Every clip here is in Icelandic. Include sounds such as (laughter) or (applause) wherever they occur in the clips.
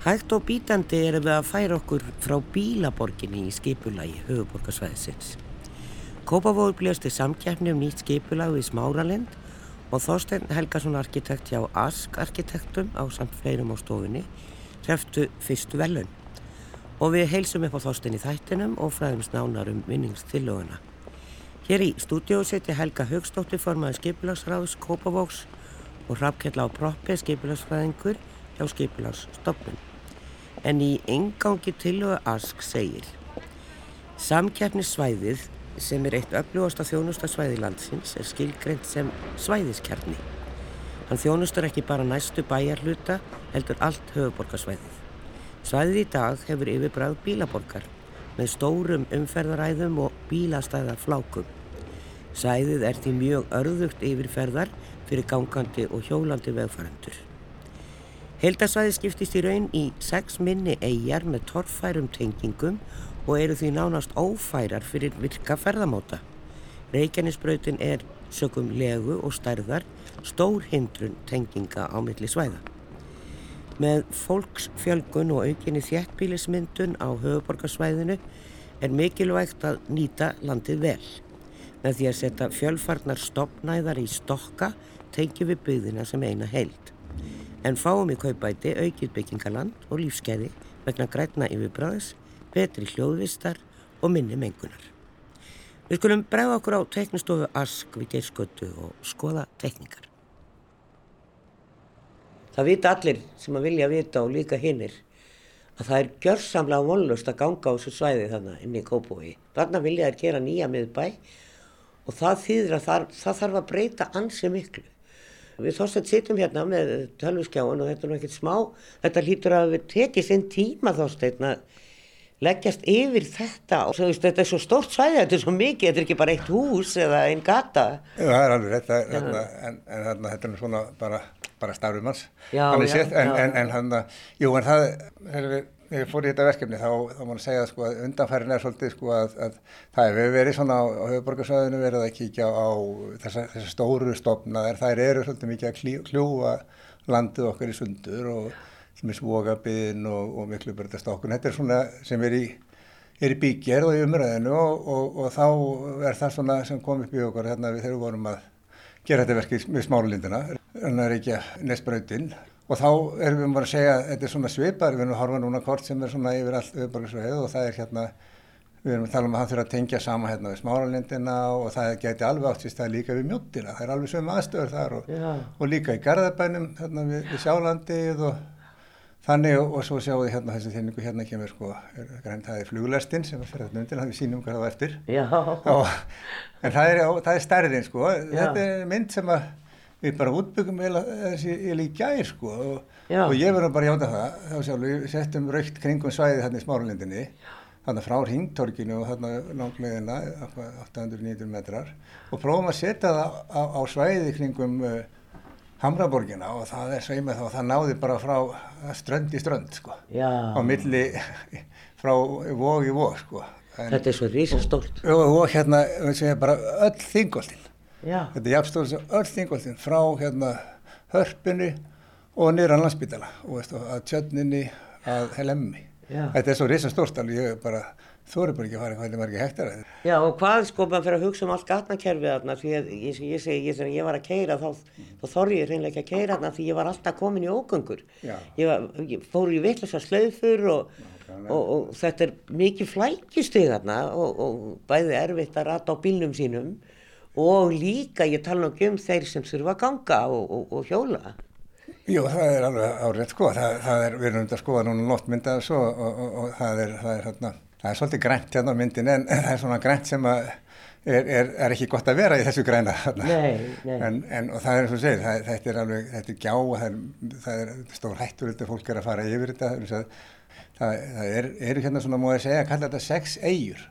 Hægt og bítandi erum við að færa okkur frá bílaborginni í skipulagi höfuborgarsvæðisins. Kópavóður blíðast í samkjæfni um nýtt skipulag við Smáralind og Þorstein Helgason arkitekt hjá Ask arkitektum á samt fleirum á stofunni hreftu fyrstu velun. Og við heilsum upp á Þorstein í þættinum og fræðum snánar um vinningstillöguna. Hér í stúdió seti Helga Högstóttir formaði skipulagsráðs Kópavóks og Hrafkjell á Proppi skipulagsfræðingur hjá skipulagsstofnun en í engangi tilögu Ask segir Samkeppnissvæðið sem er eitt öflugasta þjónustasvæði landsins er skilgreynd sem svæðiskjarni. Hann þjónustar ekki bara næstu bæjarluta heldur allt höfuborgarsvæðið. Svæðið í dag hefur yfirbræð bílaborgar með stórum umferðaræðum og bílastæðar flákum. Svæðið er því mjög örðugt yfirferðar fyrir gangandi og hjólandi vegfærandur. Heldasvæði skiptist í raun í sex minni eigjar með torfærum tengingum og eru því nánast ófærar fyrir virka ferðamóta. Reykjanesbrautin er sökum legu og stærðar stór hindrun tenginga á milli svæða. Með fólksfjölgun og aukinni þjættbílismyndun á höfuborgarsvæðinu er mikilvægt að nýta landið vel. Með því að setja fjölfarnar stopnæðar í stokka tengjum við byggðina sem eina heild en fáum í kaupæti aukið byggingaland og lífskeiði vegna grætna yfirbræðis, betri hljóðvistar og minni mengunar. Við skulum bregða okkur á teknistofu Ask við Geirsköldu og skoða teknikar. Það vita allir sem að vilja vita og líka hinnir að það er gjörsamlega vonlust að ganga á þessu svæði þannig inn í Kópúi. Þarna vilja þær gera nýja miðbæ og það þýðir að það, það þarf að breyta ansi miklu. Við þóstað sittum hérna með tölvskjáin og þetta er nú ekkert smá, þetta hlýtur að við tekið sinn tíma þóstað að leggjast yfir þetta. Og veist, þetta er svo stórt svæði, þetta er svo mikið, þetta er ekki bara eitt hús eða einn gata. Já, það er alveg rétt, en, en, en þarna, þetta er svona bara, bara starfum hans, já, já, sétt, en, en hann, jú, en það, þegar við ég fór í þetta verkefni þá, þá má ég segja sko, að undanfærin er svolítið sko, að, að það hefur verið svona á, á höfuborgarsvæðinu verið að kíkja á þessa, þessa stóru stofnaðar, þær eru svolítið mikið að kljúa landið okkar í sundur og sem er svogabiðin og, og miklu börjastokkun. Þetta er svona sem er í, er í bíkjær og í umræðinu og, og, og þá er það svona sem kom upp í okkar hérna við þegar við vorum að gera þetta verkið með smáralindina, en það er ekki að nesbrautinn Og þá erum við bara að segja að þetta er svona svipar, við erum að horfa núna kort sem er svona yfir allt auðvitaðsveið og það er hérna, við erum að tala um að það þurfa að tengja sama hérna við smáralindina og það geti alveg átt því að líka við mjóttina, það er alveg sögum aðstöður þar og, og líka í Garðabænum hérna við, við Sjálandið og þannig og, og svo sjáum við hérna þessi þinningu hérna kemur sko, er, það er fluglæstinn sem er fyrir þetta undir, það við sínum hvað það var eftir. Og, en það er, það er stærðin sko, Já. þetta er mynd sem að við bara útbyggum þessi í gæri sko og, og ég verður bara hjáta það þá sjálf við settum raukt kringum svæði þarna í smáralindinni þarna frá Ringtorkinu og þarna langleðina 800-900 metrar og prófum að setja það á, á svæði kringum uh, Hamraborgina og það er sveimið þá það náði bara frá strönd í strönd sko Já. á milli frá vóg í vóg sko en, Þetta er svo rísastórt og, og hérna bara öll þingoltinn Já. Þetta er jafnstóður sem öll þingoltinn frá hérna hörpunni og nýra landsbytala og veist, að tjötninni að helemmi. Þetta er svo risastórt alveg, ég bara, þú eru bara ekki að fara hvað er margir hektar. Já og hvað sko maður fyrir að hugsa um allt gatnakerfið þarna því að ég, ég segi, ég, ég var að keira þá, þá þorri ég reynilega ekki að keira þarna því ég var alltaf komin í ógöngur. Ég, var, ég fór í vittlösa slöðfur og, og, og, og þetta er mikið flækjustig þarna og bæði erfitt að rata á bílnum sínum og líka ég tala nokkuð um þeir sem þurfa að ganga og, og, og hjóla. Jú, það er alveg árið sko, það, það er, við erum um að skoða núna loftmyndaðu svo og, og það er, það er hérna, það er svolítið grænt hérna myndin en það er svona grænt sem að er, er, er ekki gott að vera í þessu græna nei, nei. En, en, og það er eins og segir, það, þetta er alveg, þetta er gjá það er, það er stór hættur þetta fólk er að fara yfir þetta það eru hérna svona, múið að segja, að kalla þetta sex eigur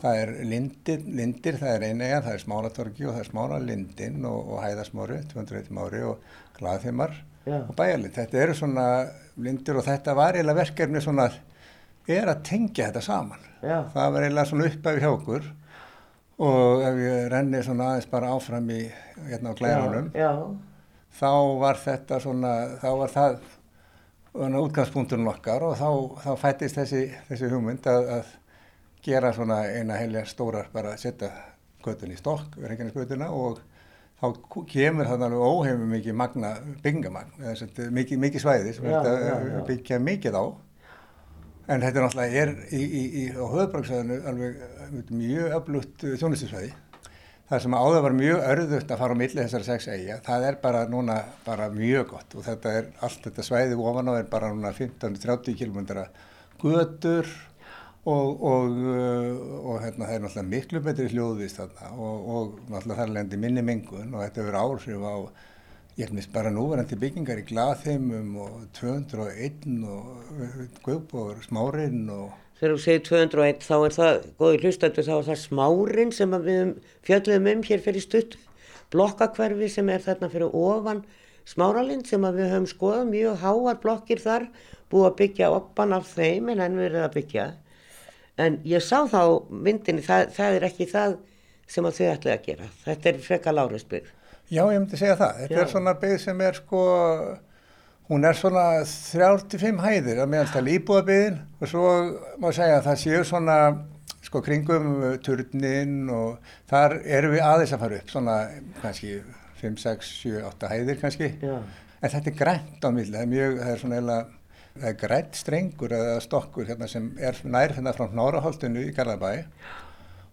Það er lindir, lindir það er einega, það er smáratorgi og það er smára lindin og, og hæðasmári, 201 mári og glaðþimar og bæjarlind. Þetta eru svona lindir og þetta var eiginlega verkefni svona, er að tengja þetta saman. Já. Það var eiginlega svona uppæfi hjá okkur og ef ég renni svona aðeins bara áfram í hérna á glærunum, þá var þetta svona, þá var það útgangspunkturinn okkar og þá, þá fættist þessi, þessi hugmynd að, að gera svona eina heilja stórar bara að setja götun í stokk, reyngarnisgötuna og þá kemur það alveg óhefum mikið magna byggingamagn, mikið, mikið svæði sem þetta byggja mikið á. En þetta er náttúrulega er í, í, í, á höfðbruksæðinu alveg mjög öflutt þjónustusvæði. Það sem áður var mjög örðugt að fara á milli þessari sex eiga, það er bara núna bara mjög gott. Og þetta er allt þetta svæði ofan á er bara núna 15-30 km götur og, og, og hérna, það er náttúrulega miklu betri hljóðvist þarna og, og náttúrulega það lendi minni mingun og þetta verður áhrif á, ég finnst bara núverandi byggingar í glaðheimum og 201 og Guðbóður, Smárinn og þegar þú segir 201 þá er það, góði hlustættu, þá er það smárin sem við fjöldum um hér fyrir stutt, blokkakverfi sem er þarna fyrir ofan smáralind sem við höfum skoðað, mjög háar blokkir þar, búið að byggja oppan af þeim en enn verið að byggja. En ég sá þá myndinni, það, það er ekki það sem þau ætlaði að gera, þetta er frekka lárisbygg. Já, ég myndi segja það, þetta Já. er svona bygg sem er sko Hún er svona 35 hæðir að meðaltali íbúðabiðin og svo má segja að það séu svona sko kringum turnin og þar erum við aðeins að fara upp svona kannski 5, 6, 7, 8 hæðir kannski Já. en þetta er grænt á milli, það er mjög, það er svona eða það er grænt strengur eða stokkur hérna sem er nær hérna frá Nóraholtinu í Garðabæi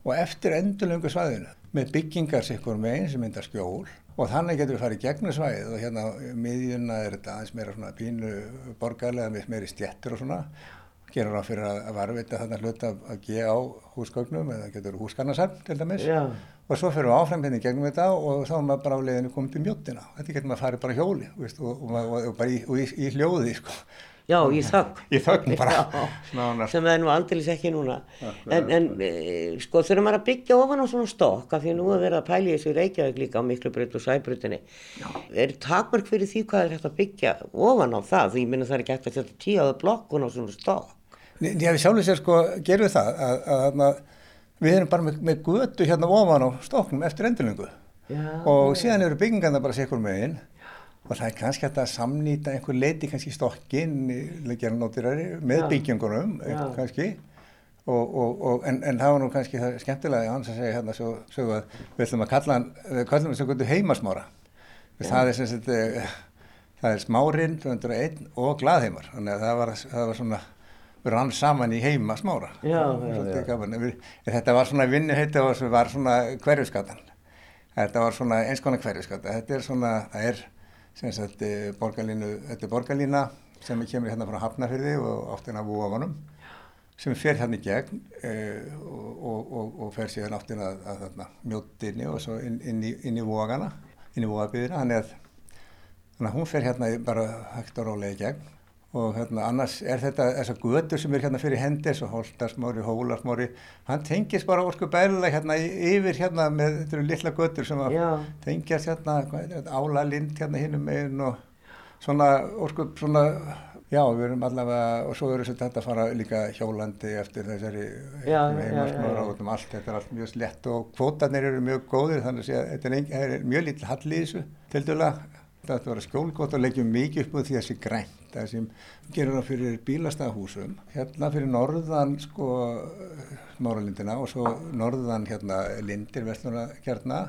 og eftir endurlöngu svaðinu með byggingar sikkur með einn sem myndar skjól og þannig getur við farið gegnum svæðið og hérna miðjuna er þetta aðeins meira svona pínu borgarlega með meiri stjettir og svona. Gerur á fyrir að varvita þarna hlut að geða á húsgögnum eða getur húsgarnarsarm til dæmis. Já. og svo fyrir við áfram hérna gegnum þetta og þá er maður bara á leiðinu komið til mjóttina þetta getur maður að fara bara hjóli veist, og, og, og, og bara í, í, í hljóði sko Já, í þögn. Í þögn bara. Já, sem er nú aldrei ekki núna. En, en e, sko þurfum að byggja ofan á svona stokk af því að nú er verið að pæli þessu Reykjavík líka á Miklubröð og Sæbrutinni. Er takmark fyrir því hvað er hægt að byggja ofan á það? Því ég minna það er ekki hægt að setja tíaða blokkun á svona stokk. Já, við sjálfum sér sko, gerum við það að, að, að við erum bara með, með götu hérna ofan á stokknum eftir endurlengu og síðan eru byggingarna bara meginn og það er kannski hægt að samnýta einhver leiti kannski stokkin með byggjöngunum kannski. Og, og, og, en, en það var nú kannski það skemmtilega hans að segja hérna svo, svo að við ætlum að kalla hann við kallum við svo heimasmára. Það er sem sagt eh, það er smárinn 201 og glaðheimar. Þannig að það var, það var svona rann saman í heima smára já, já, já. þetta var svona vinnu þetta var, var svona hverjuskatan þetta var svona eins konar hverjuskata þetta er svona, það er sagt eh, borgarlínu, þetta er borgarlína sem kemur hérna frá Hafnarfyrði og áttina af Vóavanum sem fer hérna í gegn eh, og, og, og fer síðan áttina að, að, að mjóttinni og svo inn, inn í, í Vóagana, inn í að, þannig að hún fer hérna bara hægt og rólega í gegn og hérna annars er þetta þessar götur sem er hérna fyrir hendi eins og Holtarsmári, Hólarsmári hann tengist bara orku bælulega hérna yfir hérna með þetta eru lilla götur sem tengjast hérna álalind hérna hinnum meginn og svona orku svona já við erum allavega og svo eru þetta að fara líka hjólandi eftir þessari heimarsmára og um allt. Þetta er allt mjög slett og kvotarnir eru mjög góðir þannig að þetta er mjög lítið hallið þessu til dæla þetta var skjólgótt og leggjum mikið upp úr því að þessi grænt það sem gerur það fyrir bílastæðahúsum hérna fyrir norðan sko Smáralindina og svo norðan hérna Lindir vestluna hérna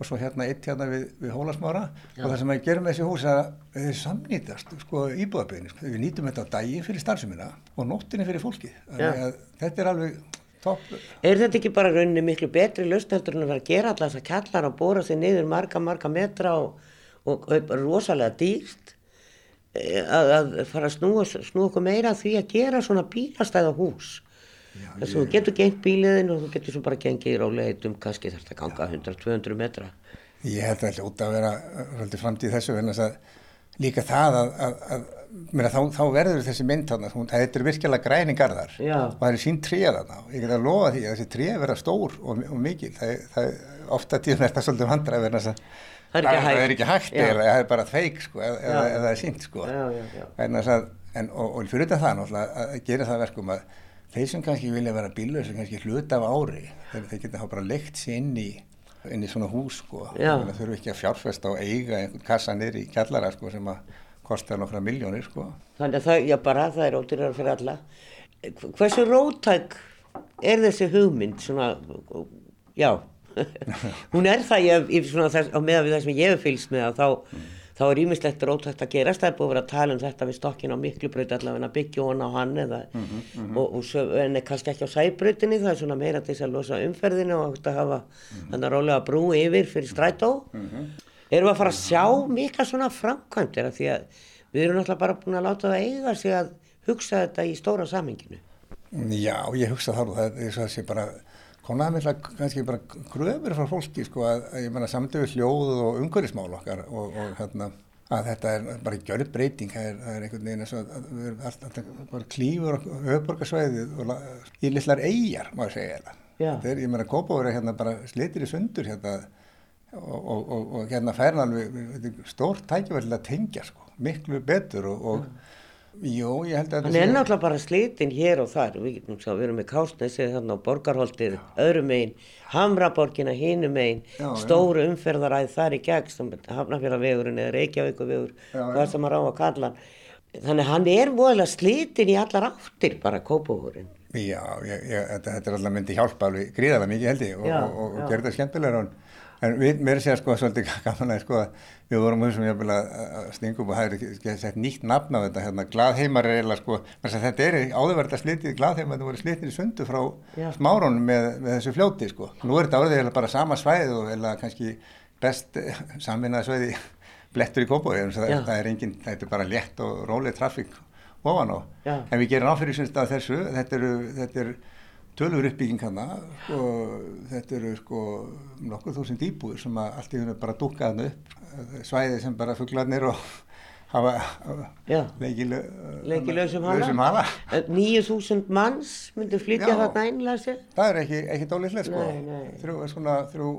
og svo hérna eitt hérna við, við Hólasmára. Já. og það sem við gerum með þessi hús er að við samnýtast sko íbúðaböðin sko. við nýtum þetta á dagi fyrir starfseminna og nóttinni fyrir fólki þetta er alveg topp. Er þetta ekki bara rauninni miklu betri lösteldur en að vera að gera alltaf þess að kallar og bóra sig niður marga marga metra og og rosalega dýrt að, að fara að snúa, snúa okkur meira því að gera svona bílastæða hús. Þess að þú getur gengt bíliðin og þú getur svo bara gengið í ráleitum kannski þarf þetta að ganga 100-200 metra. Ég held að út að vera svolítið framtíð þessu að líka það að, að, að Meina, þá, þá verður þessi mynd þarna, það er virkilega græningarðar Já. og það er sín tríða þarna. Og ég get að lofa því að þessi tríða verða stór og, og mikil, það, það, ofta tíðan er þetta svolítið vandra að verða þess að það er ekki hægt, það er, ekki hægt það er bara feik sko, eða, það er sínt sko. en, og, og fyrir þetta það að gera það verkum að þeir sem kannski vilja vera bílur sem kannski hluta af ári þeir, þeir geta bara leikt sér inn í inn í svona hús sko. Þau þurfu ekki að fjárfesta og eiga einhvern kassa niður í kjallara sko sem að kostar nokkra miljónir sko. Þannig að það, já bara, það er ódýrar fyrir alla. Hversu rótæk er þessi hugmynd svona, já, (laughs) hún er það ég, ég, svona, þess, á meðan við það sem ég hef fylgst með þá, mm. þá er ímislegt rótækt að gerast, það er búið að vera að tala um þetta við stokkin á miklubraut allavega hona á hann eða, mm -hmm, mm -hmm. og, og svo, en kannski ekki á sæbrautinni, það er svona meira til þess að losa umferðinu og að hafa -hmm. þannig að rólega brú yfir fyrir strætó. Mhm. Erum við að fara að sjá mikla svona framkvæmdir að því að við erum náttúrulega bara búin að láta það eiga sig að hugsa þetta í stóra samhenginu. Já, ég hugsa það og það er svo að sé bara konaða með það kannski bara gröfur frá fólki sko að, ég menna samtöfu hljóð og umhverfismál okkar og, og hérna að þetta er bara gjörð breyting, það er, það er einhvern veginn eins og að við erum alltaf bara klífur og höfborgarsvæðið og í lillar eigjar má ég segja þetta. þetta er, ég menna Kópavur er hérna bara slitir í sundur hérna og, og, og hérna færna alveg stórt tækjaverðilega að tengja sko, miklu betur og Jú, ég held að það sé... Hann er náttúrulega bara slitinn hér og þar, við, sá, við erum með Kásnesið þarna á Borgarholtið, öðrum megin, Hamraborgina hínum megin, stóru umferðaræð þar í gegn, Hafnafjörðavegurinn eða Reykjavíkuvegur, hvað sem að ráða að kalla. Þannig hann er voðilega slitinn í allar áttir bara kópahúrin. Já, ég, ég, þetta, þetta er alltaf myndi hjálpa alveg gríðarlega mikið held ég og, og, og, og gerði það skemmtilegur og En við, mér er að sko svolítið (laughs) gaman að sko við vorum um sem ég að stinga upp og það er sett nýtt nafn á þetta hérna, gladheimar er eða sko, þetta er áðurverðið að slitið gladheimar, þetta voru slitið í sundu frá Já. smárónum með, með þessu fljóti sko. Nú er þetta eða bara sama svæð og eða kannski best (laughs) samvinnaði svæði blettur í kópói, það, það er enginn, þetta er bara létt og róleg trafík ofan á. Já. En við gerum áfyrir þessu, þetta eru, þetta eru tölur uppbygging hana og þetta eru sko nokkuð þúsind íbúður sem að allt í húnu bara dúkaðan upp. Svæði sem bara fugglarnir og (laughs) hafa leikilöðsum hala. 9.000 manns myndur flytja þarna einlega það er ekki, ekki dólitlega sko. Þrjú, svona, þrjú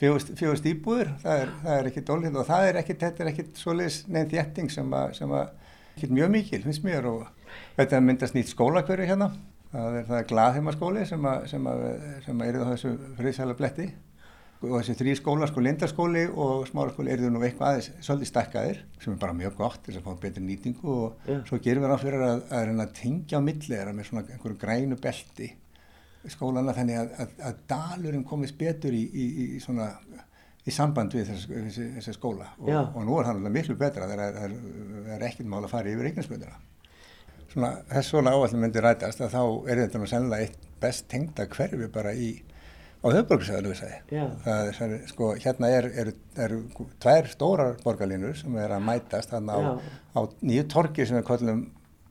fjóðust íbúður það er, það er ekki dólitlega og það er ekki, þetta er ekki svoleiðis neinn þjetting sem að, sem að ekki mjög mikil, finnst mér. Og þetta myndast nýtt skólakverju hérna það er, er glaðheimaskóli sem, sem, sem er þessu friðsæla bletti. Og þessi þrý skóla, sko lindaskóli og smáraskóli eru nú eitthvað aðeins svolítið stakkaðir sem er bara mjög gott þess að fá betri nýtingu og yeah. svo gerum við ráðfyrir að, að reyna að tingja á millera með svona einhverju grænu belti skólana þannig að, að, að dalurinn komist betur í, í, í svona í samband við þessi skóla. Og, og nú er það miklu betra þegar það er, er, er ekkert mál að fara yfir eignarspölduna svona, þess svona áallin myndi rætast að þá er þetta nú sennilega eitt best tengda hverfi bara í á höfborgarsæðinu við er sko hérna er, er, er tvær stórar borgarlínur sem er að mætast þannig á, á nýju torki sem við kallum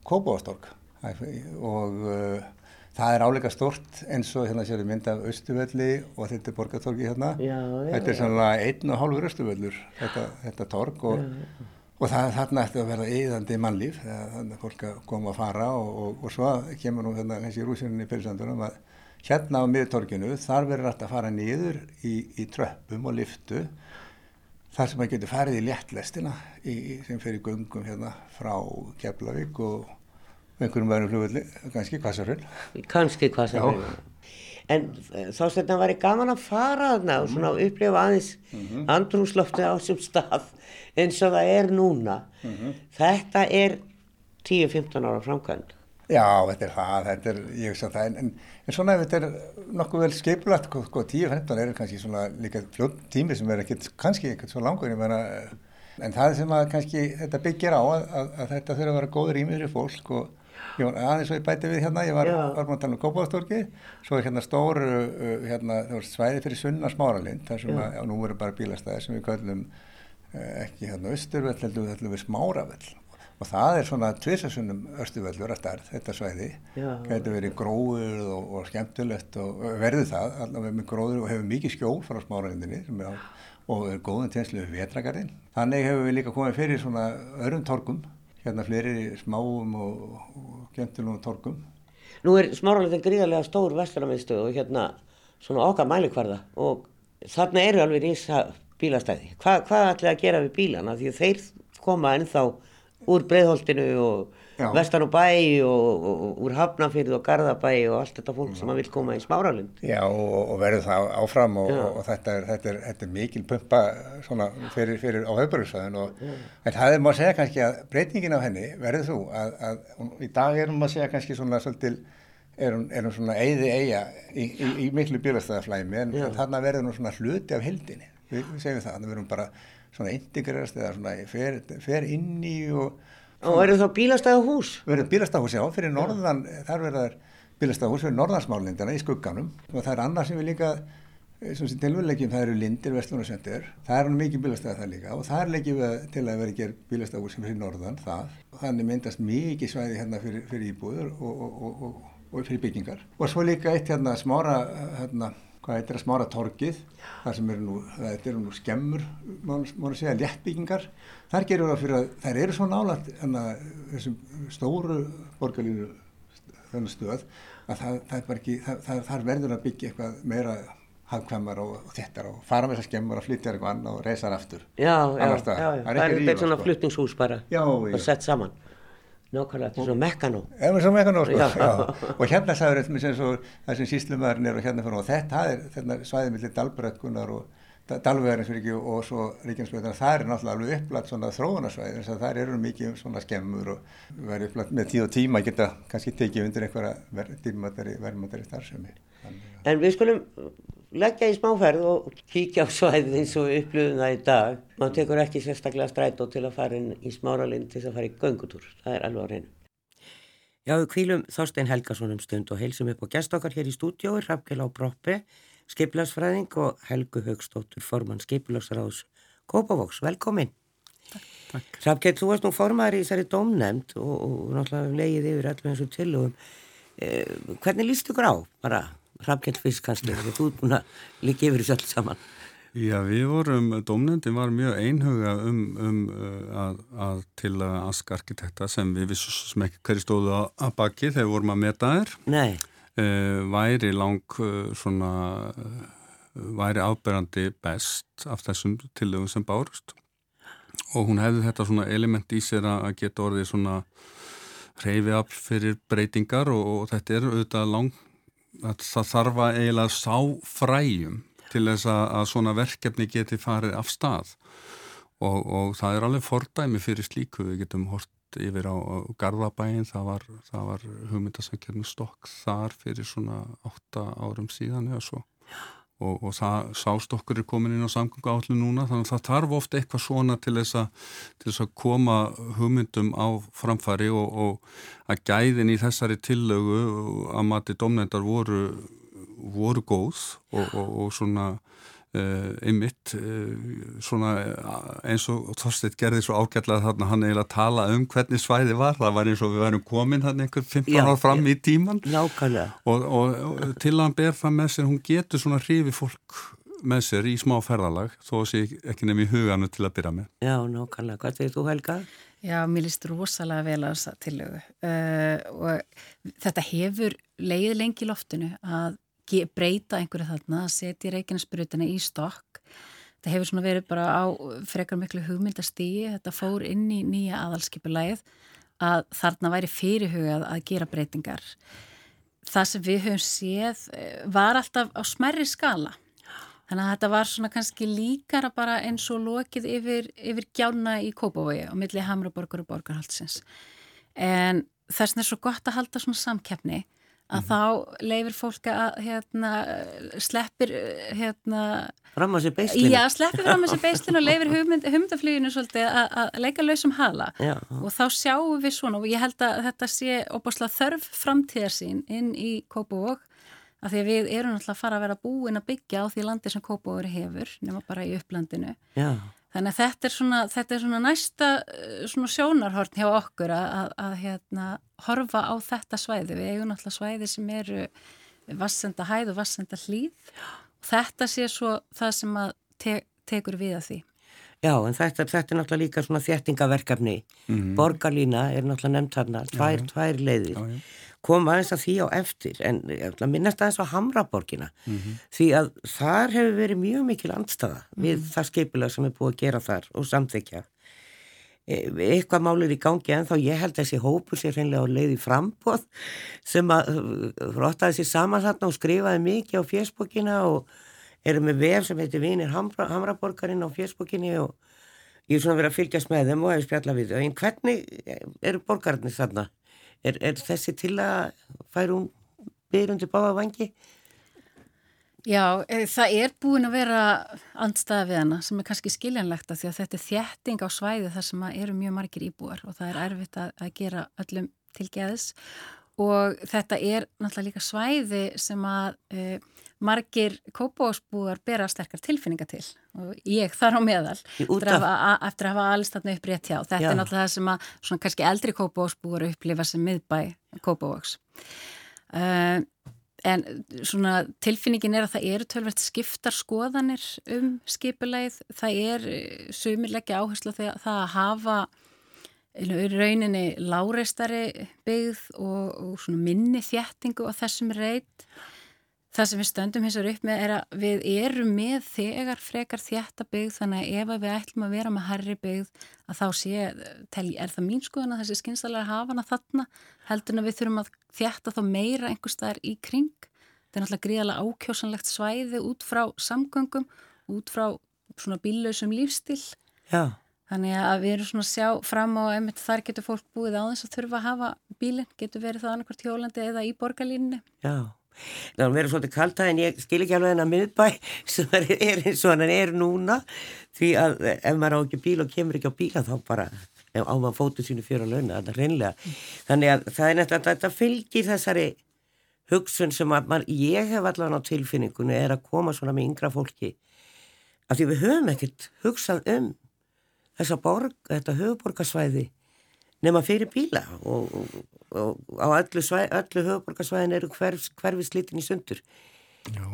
Kópavástork og uh, það er áleika stort eins og hérna séum við mynda af Östuvelli og þetta er borgartorki hérna. Já, já, þetta er svona einn og hálfur Östuvellur þetta, þetta tork og já, og það þarna ætti að verða eðandi mannlíf þannig að fólk að koma að fara og, og, og svo kemur nú hérna þessi rúsinni í pilsandunum að hérna á miðtorkinu þar verður alltaf að fara niður í, í tröppum og liftu þar sem maður getur farið í léttlestina í, sem fer í gungum hérna frá Keflavík og einhverjum verðum flugvelli, kannski Kvassaröld kannski Kvassaröld en eh, þá setna var ég gaman að fara þarna og svona upplifa aðeins mm -hmm. andrúslofti á þessum stað eins og það er núna mm -hmm. þetta er 10-15 ára framkvæmd Já, þetta er það, þetta er, ég veist að það en, en svona ef þetta er nokkuð vel skipulagt, sko, 10-15 sko, er kannski svona líka fljótt tími sem er ekkert kannski ekkert svo langur, ég meina en það sem að kannski þetta byggir á að, að, að þetta þurfa að vera góður ímiðri fólk og ég var aðeins og ég bæti við hérna, ég var, var búin að tala um Kópáðstorki, svo er hérna stór, uh, hérna, það var svæði fyrir sunna smáralind, þar sem að, já, nú voru bara bílastæðir sem við kallum uh, ekki hérna austurvell, heldur við, við smáravell og það er svona tvisasunum östuvellur að starf, þetta svæði, getur verið gróður og, og skemmtilegt og verður það, allavega með gróður og hefur mikið skjól frá smáralindinni sem er á og er góðan tenslu við vetragarinn. Þannig hefur við líka komið fyrir svona örum torkum hérna fleiri smáum og, og gentilum torkum. Nú er smáraleginn gríðarlega stór vestlunarmiðstöð og hérna svona okkar mælikvarða og þarna eru alveg ísa bílastæði. Hva, hvað ætlaði að gera við bílana því þeir koma ennþá úr breyðholtinu og vestan á bæ og, og, og úr Hafnafyrð og Garðabæ og allt þetta fólk sem að vil koma í smáralind. Já og, og verður það áfram og þetta er, þetta, er, þetta er mikil pumpa svona fyrir, fyrir á höfbruksvæðin en það er maður að segja kannski að breytingin á henni verður þú að, að í dag erum maður að segja kannski svona svolítil erum, erum svona eiði eiga í, í, í miklu bílastæðaflæmi en, en þarna verður svona hluti af hildinni, við, við segjum það, þannig verðum bara svona integrerast eða svona fer, fer inn í og Og eru þá bílastæðahús? Verður bílastæðahús, já, fyrir norðan, þar verður bílastæðahús fyrir norðansmálindana í skugganum og það er annað sem við líka, sem sem tilvæglegjum, það eru lindir, vestlun og sendir, það er mikið bílastæða það líka og þar leggjum við til að vera gerð bílastæðahús fyrir norðan það og þannig myndast mikið svæði hérna fyrir, fyrir íbúður og, og, og, og fyrir byggingar. Og svo líka eitt hérna smára, hérna, hvað heitir að smára torkið, þar sem eru nú, þetta eru nú skemmur, mánu segja, léttbyggingar. Þar gerur það fyrir að þær eru svo nálat en að þessum stóru borgarlínu þennan stöð að það, það er ekki, það, það, þar verður að byggja eitthvað meira hafkvæmar og, þettar og fara með þessar skemmur og flytja eitthvað annað og reysa aftur. Já, já, já, það er eitthvað svona sko. flyttingshús bara já, og sett saman. Nákvæmlega, þetta er svona mekkanó. Það er svona mekkanó, sko, já. já. Og hérna sagður þetta með það sem síslumæðurinn er og hérna fyrir og þetta er þetta svæðið millir dalbrekkunar og dalverðinsvirkju og svo ríkjumsbyrðunar. Það er náttúrulega alveg upplætt svona þróunarsvæðið þess að það eru mikið svona skemmur og verður upplætt með tíð og tíma að geta kannski tekið undir einhverja verðmættari starfsemi. En við skulum leggja í smáferð og kíkja á svæðið eins og upplöðum það í dag. Man tekur ekki sérstaklega strætó til að fara inn í smáralind til að fara í göngutúr. Það er alveg á reynu. Já, við kvílum Þorstein Helgason um stund og heilsum upp á gest okkar hér í stúdiói, Rafgjel á Broppi, skipilagsfræðing og Helgu Högstóttur, formann skipilagsráðs Kópavóks. Velkomin. Rafgjel, þú varst nú formaður í þessari domnemnd og, og náttúrulega leiðið yfir allir eins og tilugum. Eh, hvernig líst ykkur á bara? Hrafkjell kannski, þú ert búin að líka yfir þessu alls saman. Já, við vorum, domnendin var mjög einhuga um, um uh, að, að til að askarkitekta sem við vissum ekki hverju stóðu að baki þegar við vorum að meta þér. Nei. Uh, væri lang uh, svona, væri áberandi best af þessum tillögum sem bárust og hún hefði þetta svona element í sér að geta orðið svona reyfi af fyrir breytingar og, og þetta er auðvitað langt það þarf að eiginlega sá fræjum til þess að, svona verkefni geti farið af stað. Og, og það er alveg fordæmi fyrir slíku, við getum hort yfir á, Garðabæin, það var, var hugmyndasankjarnu stokk þar fyrir svona 8 árum síðan eða svo og, og það sástokkur er komin inn á samgöngu állu núna þannig að það tarf ofta eitthvað svona til þess að, til þess að koma hugmyndum á framfari og, og að gæðin í þessari tillögu að mati domnendar voru, voru góð og, og svona einmitt uh, svona eins og Þorstedt gerði svo ágætlega þarna hann eiginlega tala um hvernig svæði var. Það var eins og við værum komin hann einhver 15 ár fram í tíman og, og, og til að hann ber það með sér hún getur svona hrifi fólk með sér í smá ferðalag þó sé ekki nefn í huganu til að byrja með. Já, nákvæmlega, hvað segir þú Helga? Já, mér líst rosalega vel á þessa tillögu. Uh, og þetta hefur leið lengi loftinu að breyta einhverju þarna, setja Reykjanesbrutina í stokk. Það hefur svona verið bara á frekar miklu hugmyndastígi, þetta fór inn í nýja aðalskipulæð að þarna væri fyrirhugað að gera breytingar. Það sem við höfum séð eh, var alltaf á smerri skala. Þannig að þetta var svona kannski líkara bara eins og lokið yfir, yfir gjána í Kópavogi á milli Hamraborgar og Borgarhaldsins. En þess vegna er svo gott að halda svona samkeppni að mm -hmm. þá leifir fólk að hérna, sleppir hérna, fram á sér beislinu já, sleppir fram á sér beislinu og leifir (laughs) hugmynd, hugmyndaflýginu svolítið að, að leika lausum hala já. og þá sjáum við svona og ég held að þetta sé opaslega þörf framtíðarsín inn í Kópavók að því að við erum alltaf að fara að vera búin að byggja á því landi sem Kópavóri hefur nema bara í upplandinu já Þannig að þetta er svona, þetta er svona næsta eh, svona sjónarhorn hjá okkur að, að, að hérna, horfa á þetta svæði. Við eigum náttúrulega svæði sem eru vassenda hæð og vassenda hlýð og þetta sé svo það sem te, tekur við að því. Já, en þetta, þetta er náttúrulega líka svona þjættingaverkefni. Mm -hmm. Borgarlína er náttúrulega nefnt hérna, tvær, já, tvær leiðir. Já, já koma aðeins að því á eftir en minnast aðeins á Hamraborgina mm -hmm. því að þar hefur verið mjög mikil andstaða mm -hmm. við það skeipilag sem er búið að gera þar og samþykja e, eitthvað málir í gangi en þá ég held að þessi hópur sér hreinlega á leiði frambóð sem að rottaði sér saman þarna og skrifaði mikið á fjersbókina og eru með vef sem heitir Vinir Hamra, Hamraborgarinn á fjersbókinni og ég er svona verið að fylgjast með þeim og hefur spjallað við en hvernig eru borgarnir þarna? Er, er þessi til að færa hún byrjundi báða vangi? Já, e, það er búin að vera andstaða við hana sem er kannski skiljanlegt að því að þetta er þjetting á svæði þar sem eru mjög margir íbúar og það er erfitt að, að gera öllum til geðis og þetta er náttúrulega líka svæði sem að e, margir kópásbúar bera sterkar tilfinninga til og ég þar á meðal eftir að, eftir að hafa alls þarna upp rétt hjá. Þetta Já. er náttúrulega það sem að svona kannski eldri kópásbúar upplifa sem miðbæ kópávaks. Uh, En svona tilfinningin er að það eru tölvert skiptar skoðanir um skipuleið. Það er eh, sumirleggja áherslu þegar það að hafa rauninni láreistari byggð og, og minni þjættingu á þessum reit. Það sem við stöndum hins vegar upp með er að við erum með þegar frekar þjætta byggð þannig að ef við ætlum að vera með herri byggð að þá sé, er það mín skoðan að þessi skynsalega hafa hana þarna heldur en að við þurfum að þjætta þá meira einhver staðar í kring. Það er náttúrulega gríðarlega ákjósanlegt svæði út frá samgöngum, út frá svona bílausum lífstil. Já. Þannig að við erum svona að sjá fram á að þar getur fólk búið á þess að þurfa að hafa bílinn, getur verið það annarkvært hjólandi eða í borgarlínni. Já. Það verður svolítið kalta en ég skil ekki alveg hennar miðbæ (laughs) sem er eins og hann er núna því að ef maður á ekki bíl og kemur ekki á bíla þá bara á maður fótu sínu fyrir að launa þetta reynlega. Þannig að það er nefnilega að þetta fylgir þessari hugsun sem að maður, ég hef allavega á tilfinningunni er að koma svona með yngra fólki af því við höfum ekkert hugsað um þessa borg, þetta höfuborgarsvæði nema fyrir bíla og, og, og á öllu, öllu höfuborgarsvæðin eru hverf, hverfi slitin í sundur. Já,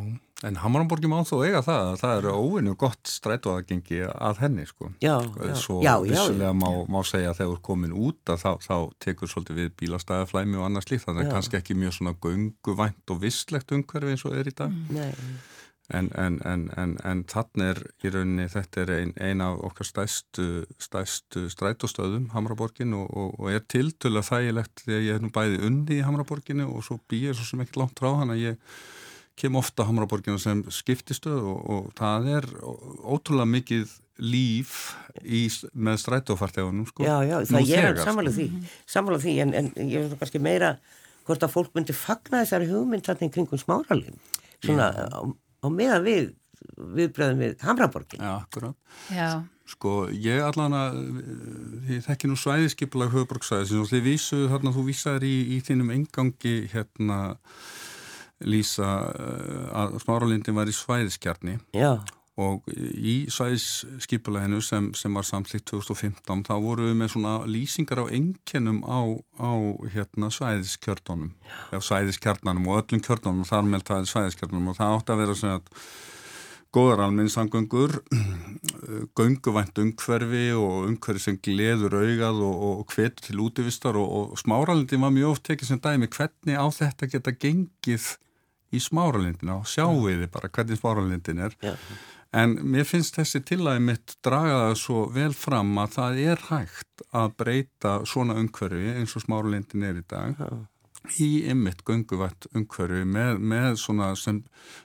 en Hammarborgi má þó eiga það að það eru óvinnu gott strætóaðgengi að henni sko. Já, já. Svo já, vissulega já, má, má segja að þegar komin út að þá, þá tekur svolítið við bílastæðaflæmi og annað slíkt þannig að það er kannski ekki mjög svona gunguvænt og visslegt umhverfi eins og er í dag. Nei. En, en, en, en þannig er í rauninni, þetta er ein, ein af okkar stæstu, stæstu strætóstöðum, Hamraborgin, og, og, og er tiltölu að þægilegt þegar ég er nú bæði undi í Hamraborginu og svo býr svo sem ekki langt frá hann að ég kem ofta Hamraborginu sem skiptistöð og, og það er ótrúlega mikið líf í, með strætófartegunum. Sko, já, já, það ég er samanlega því, samanlega því, en ég veist kannski meira hvort að fólk myndi fagna þessari hugmynd þarna í kringum smáralinn, svona á á meðan við viðbröðum við Hamraborgin. Já, akkurát. Já. Sko, ég allan að, ég þekki nú svæðiskipulag höfuborgsvæðis og þið vísu þarna, þú vísaður í, í þínum engangi hérna lýsa að smáralindin var í svæðiskjarni. Já og í svæðisskipuleginu sem, sem var samtlýtt 2015 þá voru við með svona lýsingar á enginum á, á hérna, svæðiskjörnunum eða svæðiskjarnanum og öllum kjörnunum þar með það er svæðiskjarnanum. Og það átti að vera svona góðar alminnsangöngur (clears throat) gönguvænt umhverfi og umhverfi sem gleður augað og, og hvet til útivistar. Og, og smáralindin var mjög oft tekið sem dæmi. Hvernig á þetta geta gengið í smáralindina? Og sjáu við bara hvernig smáralindin er? Já En mér finnst þessi tillægi mitt dragaða svo vel fram að það er hægt að breyta svona umhverfi eins og smáralindin er í dag ja. í ymmit gunguvætt umhverfi með, með svona sem,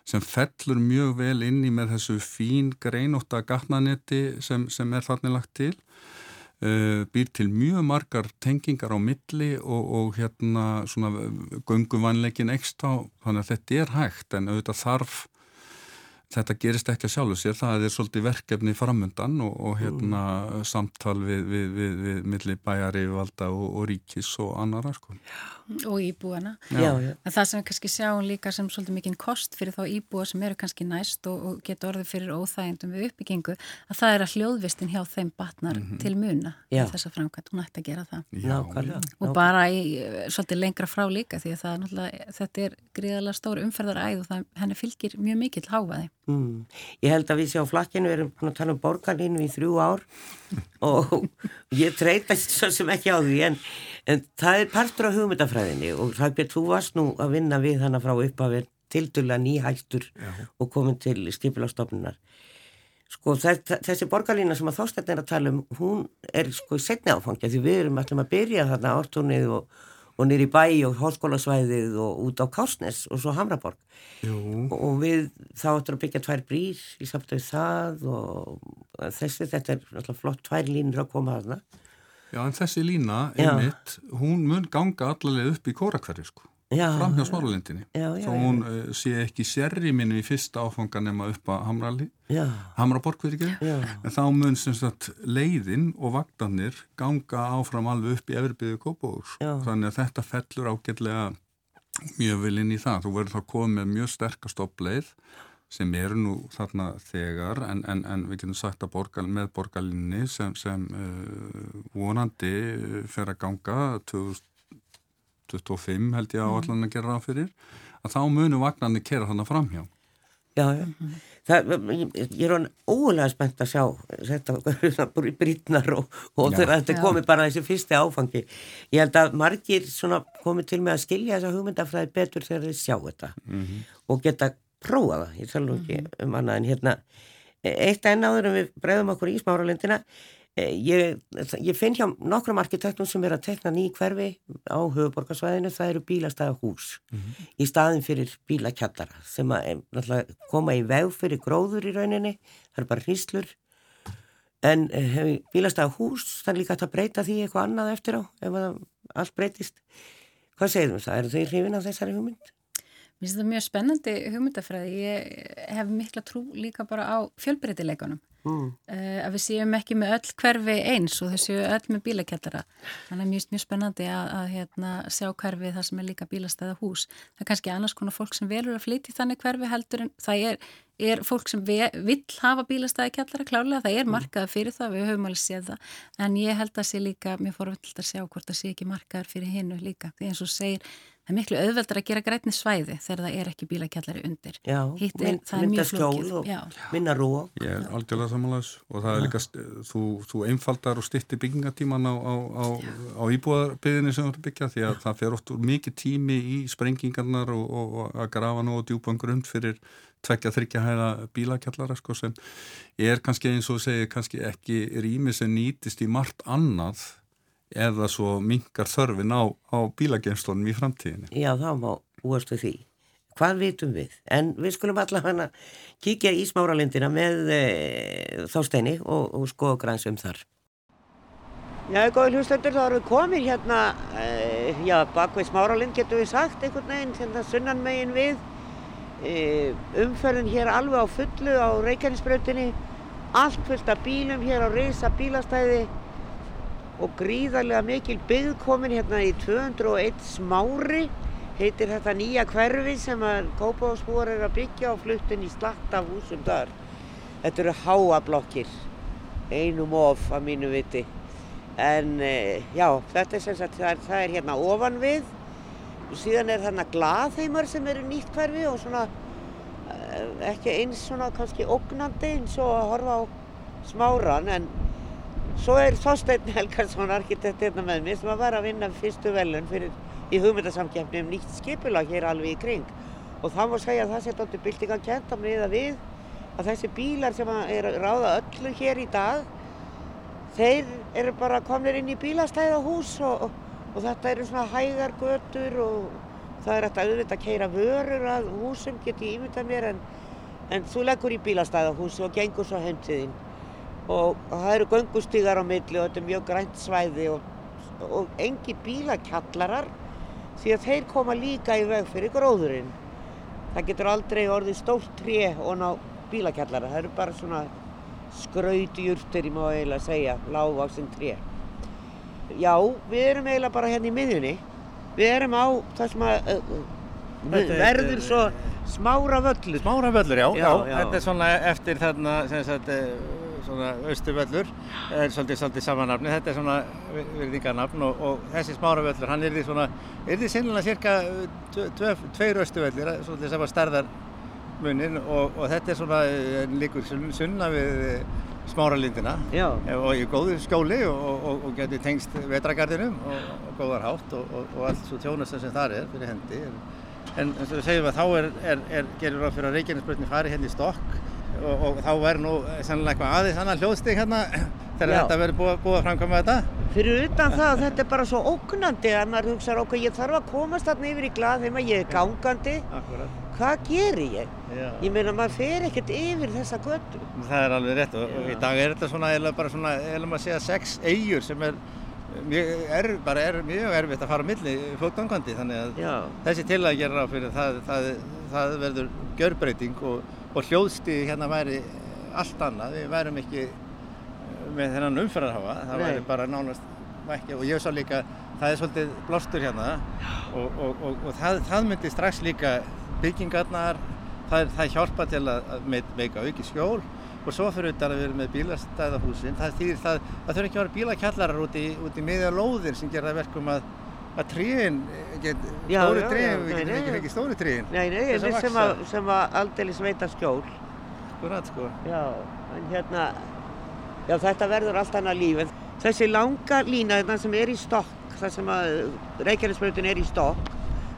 sem fellur mjög vel inn í með þessu fín greinóta gatnanetti sem, sem er þarna lagt til. Uh, býr til mjög margar tengingar á milli og, og hérna svona gunguvanleikin ekstra þannig að þetta er hægt en auðvitað þarf þetta gerist ekki að sjálfu sér, það er svolítið verkefni framöndan og, og hérna mm. samtal við, við, við, við milli bæjari, valda og, og ríkis og annara sko. Og íbúana. Já, já. Það sem við kannski sjáum líka sem svolítið mikinn kost fyrir þá íbúa sem eru kannski næst og, og geta orðið fyrir óþægendum við uppbyggingu, að það er að hljóðvistin hjá þeim batnar mm -hmm. til muna þess að framkvæmt, hún ætti að gera það. Já, og bara í, svolítið lengra frá líka því að það, þetta er gríðalega stór umferðaræð og það, henni fylgir mjög mikill háfaði. Mm. Ég held að við séum á flakkinu, við erum búin að tala um borgarlínu í þrjú ár (laughs) og ég treytast svo sem ekki á því en, en það er partur af hugmyndafræðinni og Rækbjörn, þú varst nú að vinna við hana frá uppafinn til dula nýhættur og komin til stíflastofnunar. Sko þessi borgarlína sem að þóstetn er að tala um, hún er sko setni áfangja því við erum alltaf að byrja þarna ártúnið og, og nýri bæ og hóskólasvæðið og út á Kásnes og svo Hamraborg. Jú. Og við þá ættum að byggja tvær brýr í samtöðu það og þessi, þetta er alltaf flott tvær línur að koma þarna. Já en þessi lína, einmitt, hún mun ganga allavega upp í kórakverju sko fram hjá Smáralindinni. Þá hún uh, sé ekki sérriminu í fyrsta áfanga nema upp að Hamrali Hamraborg verið ekki en þá mun sem sagt leiðin og vagnarnir ganga áfram alveg upp í Everbyðu Kópavóks þannig að þetta fellur ágætlega mjög vel inn í það. Þú verður þá komið með mjög sterkast opleið sem eru nú þarna þegar en, en, en við getum sagt að borgal, með borgalinni sem, sem uh, vonandi fer að ganga 2000 25 held ég mhm. allan að gera ráð fyrir að þá munu vagnarnir kera þannig framhjá Já, já. Það, ég er hann ólega spennt að sjá þetta (laughs) brítnar og, og þetta komi bara þessi fyrsti áfangi ég held að margir komi til með að skilja þessa hugmyndafræði betur þegar þeir sjá þetta mm -hmm. og geta prófa það, ég tala nú ekki mm -hmm. um annað en hérna eitt enn áður en við bregðum okkur í smáralindina Eh, ég, ég finn hjá nokkrum arkitektum sem er að tekna ný hverfi á höfuborgarsvæðinu, það eru bílastæða hús. Mm -hmm. í staðin fyrir bílakjallara sem að eh, koma í veg fyrir gróður í rauninni, það eru bara hríslur. En eh, bílastæða hús, það er líka að breyta því eitthvað annað eftir á, ef allt breytist. Hvað þú það, eru þau hrifin af þessari hugmynd? Mér finnst þetta mjög spennandi hugmyndafræði, ég hef mikla trú líka bara á fjölbreytileikunum mm. uh, að við séum ekki með öll hverfi eins og þau séu öll með bílakjallara þannig að mjög, mjög spennandi að, að hérna, sjá hverfi þar sem er líka bílastæða hús. Það er kannski annars konar fólk sem velur að flytja þannig hverfi heldur en það er, er fólk sem ve, vill hafa bílastæði kjallara klálega, það er mm. markaða fyrir það við höfum alveg séð það, en ég held að sé líka mjög forvöld að sjá hvort það sé ekki markaðar fyrir hinnu líka, því eins og segir það er miklu auðveldar að gera grætni svæði þegar það er ekki bílakjallari undir. Já, Hittir, mynd, það er mjög flókið minna rú Ég er aldjörlega samanlæs og það er líka þú, þú einfaldar og stittir byggingatíman á, á, á, á íbúðarbyðinni sem þú ert að byggja því að það fer oft mikið tími í sprengingarnar og, og, og að grafa nú og djúpa grund fyrir tvekja þryggja hæða bílakjallara sko, sem er kannski eins og segir kannski ekki rými sem nýtist í margt annað eða svo mingar þörfin á, á bílagemstónum í framtíðinu. Já, þá má úastu því. Hvað vitum við? En við skulum allavega kíkja í smáralindina með e, þásteini og, og skoða græns um þar. Já, góði hlustendur, þá erum við komið hérna, e, já, bakvið smáralind getur við sagt einhvern veginn, hérna sunnan megin við. E, umferðin hér alveg á fullu á Reykjanesbröndinni, allt fullt af bílum hér á reysa bílastæði og gríðarlega mikil byggkomin hérna í 201 smári heitir þetta nýja hverfi sem að Kópáðsbúar er að byggja á fluttin í slatta húsum þar. Þetta eru háablokkir, einum of að mínu viti. En e, já, þetta er sem sagt, það er, það er hérna ofan við og síðan er þarna glaðheimar sem eru nýtt hverfi og svona e, ekki eins svona kannski ógnandi eins og að horfa á smáran en Svo er Þorstein Helgarsson, arkitekt hérna með mér, sem var að vinna fyrstu velun í hugmyndasamkjæfni um nýtt skipulag hér alveg í kring. Og það má segja að það setja áttu byltingan kent á miða við að þessi bílar sem er ráða öllu hér í dag, þeir eru bara komnir inn í bílastæðahús og, og, þetta eru svona hægar götur og það er alltaf auðvitað að keira vörur að húsum, get ég ímyndað mér, en, en þú leggur í bílastæðahús og gengur svo heim til þín og það eru göngustígar á milli og þetta er mjög grænt svæði og, og engi bílakjallarar því að þeir koma líka í veg fyrir gróðurinn. Það getur aldrei orðið stórt tré og ná bílakjallara, það eru bara svona skrautjúrtur, ég má eiginlega segja, lágvaksinn tré. Já, við erum eiginlega bara hérna í miðjunni. Við erum á það sem að uh, verður svo smára völlur. Smára völlur, já. já, já. Þetta er svona eftir þarna, sem sagt, svona Östuvöllur er svolítið, svolítið samanafni, þetta er svona virðingarnafn og, og þessi smáravöllur hann er því svona, er því sinnilega cirka tveir Östuvöllir, svolítið sama starðarmunin og, og þetta er svona líkur sunna við smáralindina. Og í góðu skjóli og, og getur tengst vetragarðinum og góðar hátt og allt svo tjónast sem þar er fyrir hendi. En eins og við segjum að þá er, er, er gerur á fyrir að Reykjanesbrötni fari henni hérna í stokk og, og þá verður nú sannlega eitthvað aðeins annar hljóðstík hérna (clears throat) þegar Já. þetta verður búið, búið að framkvæma þetta. Fyrir utan það að þetta er bara svo ógnandi að maður hugsa okkur, ég þarf að komast þarna yfir í glað þegar ég er gangandi, Akkurat. hvað gerir ég? Já. Ég meina maður fer ekkert yfir þessa göttu. Það er alveg rétt og, og í dag er þetta svona eiginlega bara svona, eiginlega maður segja sex eigur sem er mjög, er, bara er mjög erfitt að fara á milli flótgangandi þannig að Já. þessi til að gera ráð fyrir það, það, það verður gjörbreyting og, og hljóðstíði hérna væri allt annað, við værum ekki með þennan umferðarhafa, það Nei. væri bara nánast ekki og ég sá líka, það er svolítið blástur hérna. Og, og, og, og það, það myndi strax líka byggingarnar, það, það hjálpa til að, að með- meika auki skjól. Og svo fyrir auðvitað að við erum með bílastæðahúsin, það þýðir það, það þurfa ekki að vera bílakjallarar út í, í miðja lóðir sem gera það verkum að, að tríin, get, Já, stóri já, við getum ekki fengið stóri tríin. Nei, nei, Þess að við sem, að, sem að aldeilis veita skjól. Akkurat, sko. Já, en hérna, já þetta verður allt annað líf. En þessi langa lína þetta sem er í stokk, það sem að Reykjanesbrautin er í stokk,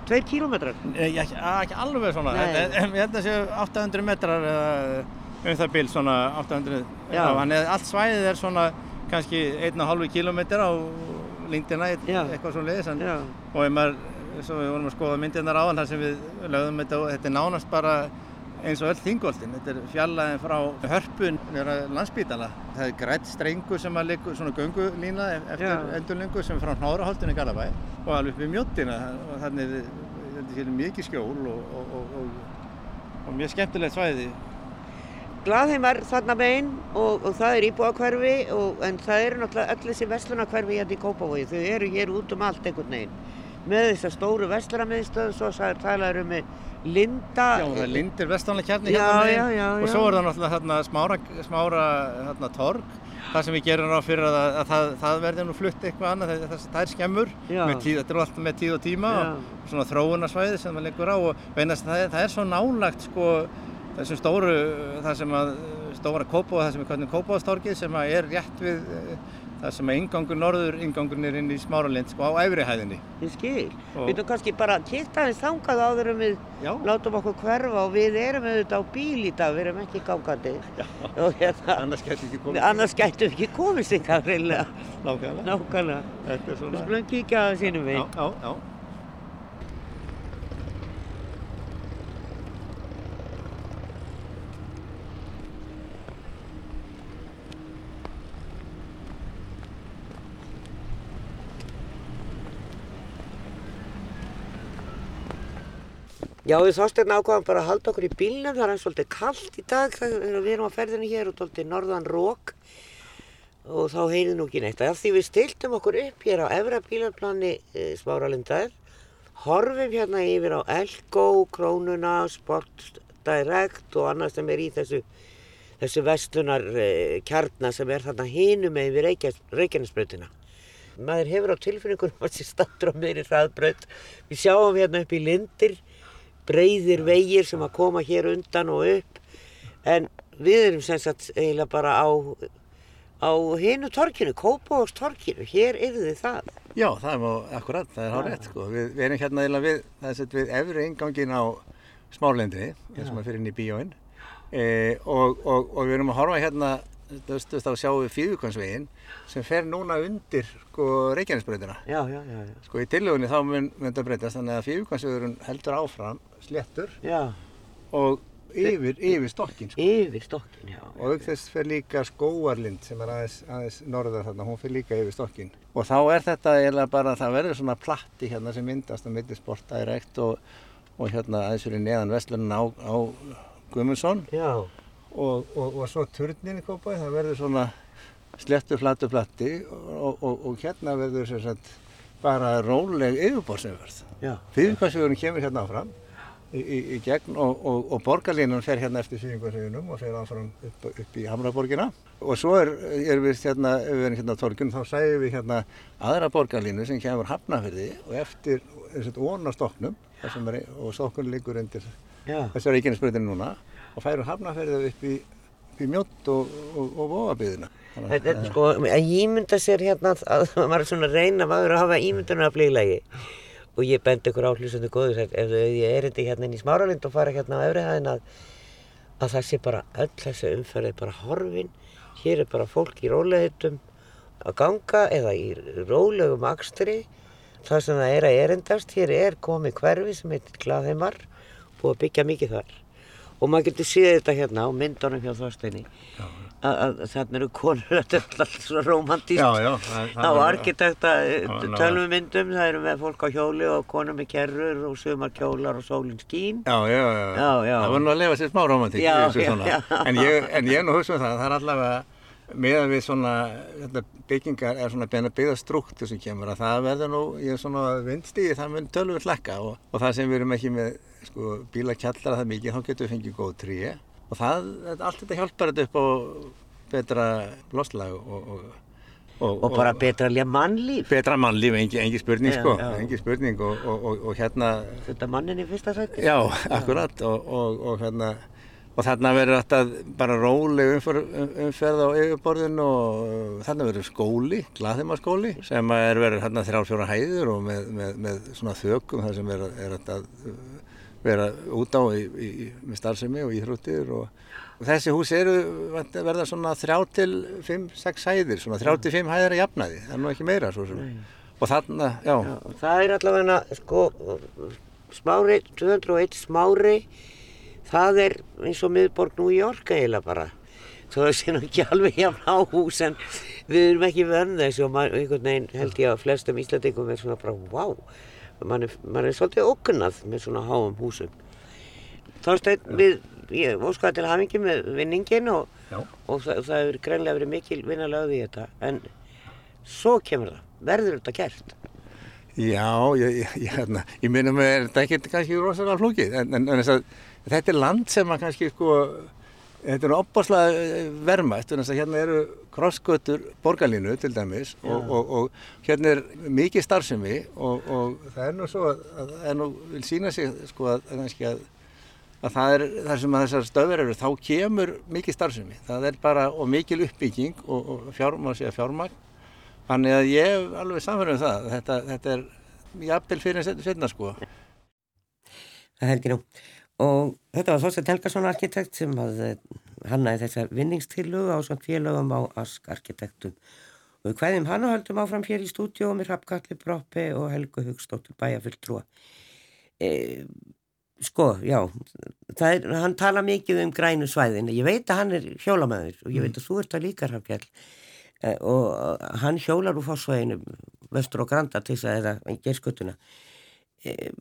tveir kílómetrar. Nei, ekki, ekki alveg svona, Nei. en, en ég held að séu 800 metrar eða um það bíl svona 800, Já. þannig að allt svæðið er svona kannski 1,5 km á lengdina, eitthvað svona leiðis, og ef maður, svo við vorum að skoða myndirnar áðan þar sem við lögðum þetta og þetta er nánast bara eins og öll þingoltin, þetta er fjallaðin frá hörpun nýra landsbítala. Það er grætt strengur sem að liggur svona göngulína e- eftir endurlingu sem er frá Hnáraholtinu í Garabæ og alveg upp við mjóttina og þannig þetta er mikið skjól og, og, og, og, og mjög skemmtilegt svæði. Glaðheimar þarna megin og, og það er íbúakverfi og, en það eru náttúrulega öll þessi verslunarkverfi hérna í Kópavogi. Þau eru hér út um allt einhvern veginn. Með þessar stóru verslunarmiðstöðu, svo sagði talaður um Linda. Já, það er lindir vestanlega kjarni hérna megin já, já, og já. svo er það náttúrulega þarna smára, smára þarna torg það sem við gerum ráð fyrir að, að það, það verði nú flutt eitthvað annað, það, það, það er skemmur, tíð, þetta er alltaf með tíð og tíma og svona þróunarsvæði sem það liggur á og veinast það, er- það er svo nálagt sko þessum stóru, það sem að stóra Kópá, það sem er hvernig Kópáðstorgið sem að er rétt við eh, það sem að ingangur norður, ingangur er inn í Smáralind sko á efri hæðinni. Ég skil. Og- Við erum kannski bara kýtt aðeins þangað áður en við Já. látum okkur hverfa og við erum auðvitað á bíl í dag, við erum ekki gangandi. Já. Hérna, Annars getur ekki komið. annars gætum við ekki komist ykkar reynilega. Nákvæmlega. Nákvæmlega. Þetta er Við svona. skulum kíkja að sínum Já, við. já, já. Já, við þásteinn ákvaðum bara að halda okkur í bílnum, það er svolítið kallt í dag, það, við erum á ferðinu hér út svolítið norðan rók og þá heyrið nú ekki neitt. Af því við stiltum okkur upp hér á efra bílarplani e, Smáralindar, horfum hérna yfir á Elko, Krónuna, Sport Direct og annað sem er í þessu, þessu vestlunar e, kjarna sem er þarna hinum með við Reykjanesbrautina. Maður hefur á tilfinningunum að sé stattur á meðri hraðbraut. Við sjáum hérna upp í lindir, breyðir vegir sem að koma hér undan og upp. En við erum sem sagt eiginlega bara á, á hinu torkinu, Kópavóks torkinu. Hér yrði það. Já, það er mjög akkurat, það er rétt sko. Við, við erum hérna eiginlega við, það er sett við efri ingangin á smárlendinni, þessum að fyrir inn í bíóin e, og, og, og við erum að horfa hérna, þá sjáum við Fíðukansvegin sem fer núna undir sko Reykjanesbreytina. Sko í tillögunni þá mun það breytast þannig að Fíðukansvegurinn heldur áfram sléttur Já, og yfir, yfir stokkin sko. yfir stokkin, já. Og auk þess fer líka skóarlind sem er aðeins, aðeins norðar þarna, hún fer líka yfir stokkin. Og þá er þetta eiginlega bara, það verður svona platti hérna sem myndast á milli sportdirekt og, og hérna aðeins fyrir neðan vestlunum á, á Guðmundsson Já, og, og, og svo turnin í Kópaði, það verður svona slettu, flattu, platti og, og, og hérna verður sem sagt bara róleg yfirborðsumverð. já. Fyrðingarsvegurinn kemur hérna áfram í, í, í gegn og, og, og borgarlínan fer hérna eftir Fyrðingarsvegunum og fer áfram upp, upp í Hamraborgina og svo er, er við hérna, ef við erum hérna á torgun þá sæðum við hérna aðra borgarlínu sem kemur hafnafyrði og eftir óna stokknum er, og stokkun liggur undir Já, þessar reikinnsbreytinu núna og færur hafnafyrði upp í, upp í mjótt og, og, og vofabyðina. þetta er sko, að ímynda sér hérna að maður er svona reyna maður að hafa ímyndunar að flýlagi og ég bendi ykkur á hlustundu góður ef ég er þetta hérna inn í smáralind og fara hérna á efrihæðin að að það sé bara öll þessi umferði bara horfin. Hér er bara fólk í rólehitum að ganga eða í rólegum akstri. Það sem það er að erendast hér er komið hverfi sem heitir Glaðheimar búið að byggja mikið þar og maður getur séð þetta hérna á myndunum hjá Þorsteini. Að þarna eru konur (laughs) þetta er alltaf svona romantíst Já, já, það- það á arkitekta ná- tölvumyndum það eru með fólk á hjóli og konur með kerrur og sumar kjólar og sólinn skín. Já, já, já. Það var nú að lifa sér smá romantík í. En ég, er nú hugsa um það, það er allavega meðan við svona þetta, byggingar er svona beina byggðastrúktur sem kemur að það verður nú, ég er svona vindstíði, það mun tölvur hlekka og, og það sem við erum ekki með sko, bílakjallara það mikið, þá getum við fengið góð tríi og það, þetta- allt þetta hjálpar þetta upp á betra losslag og, og, og, og bara betra mannlíf. Betra mannlíf, engi, engi spurning Já, sko, já. engi spurning og, og, og, og hérna þetta mannin í fyrsta sæti. Já, akkurat. Og, og, og, hérna, og þarna verður alltaf bara róleg umferð, umferð á yfirborðinu og þarna verður skóli, glaðheimaskóli sem er verður þarna þrjár fjóra hæður og með, með, með svona þökum þar sem er, er að vera út á í, í, með starfsemi og íþróttir og, og þessi hús eru verða svona þrjá til fimm, sex hæðir, svona þrjá til fimm hæðir að jafnaði, það er nú ekki meira svo sem. Og þarna, já, Já, það er allavega sko smári, 201 smári það er eins og miðborg New York eiginlega bara. Þó það sé nú ekki alveg jafn á hús en við erum ekki vörn þessu og einhvern veginn held ég að flestum íslandingum er svona bara wow mann er, man er svolítið ókunnað með svona háum húsum. Þorsteinn, við, ég óskaði til hafingi með vinningin og, og það, það hefur greinlega verið mikil vinnalögð í þetta en svo kemur það, verður þetta gert? Já, ég, ég, ég, hérna, ég minna með þetta er ekki kannski rosalega flókið en, en, en þess að, þetta er land sem að kannski sko, þetta er en þess að hérna eru krossgötur borgarlínu til dæmis og, og, og hérna er mikið starfsemi og, og það er nú svo að, að það er nú, vil sína sig sko að, að að að það er þar sem þessar stöður eru þá kemur mikið starfsemi. Það er bara og mikil uppbygging og, og fjár, má segja fjármagn. Þannig að ég hef alveg samfærið um það þetta, þetta er jafnvel fyrir setna sko. Það held ég nú. Og þetta var Þorstein Helgason arkitekt sem hafði hannaði þessa vinningstillugu á svona félögum á Ask arkitektum. Og við hvaðum hann og höldum áfram hér í stúdíu með Rappkalli Broppi og Helgu Hugstóttur bæjarfulltrúa. E, sko, já, það er, hann tala mikið um grænu svæðin. Ég veit að hann er hjólamæður og ég veit að þú ert að líka Rappkall. E, og hann hjólar úr fórsvæðinu vestur og granda til þess að eða gerskutuna. E,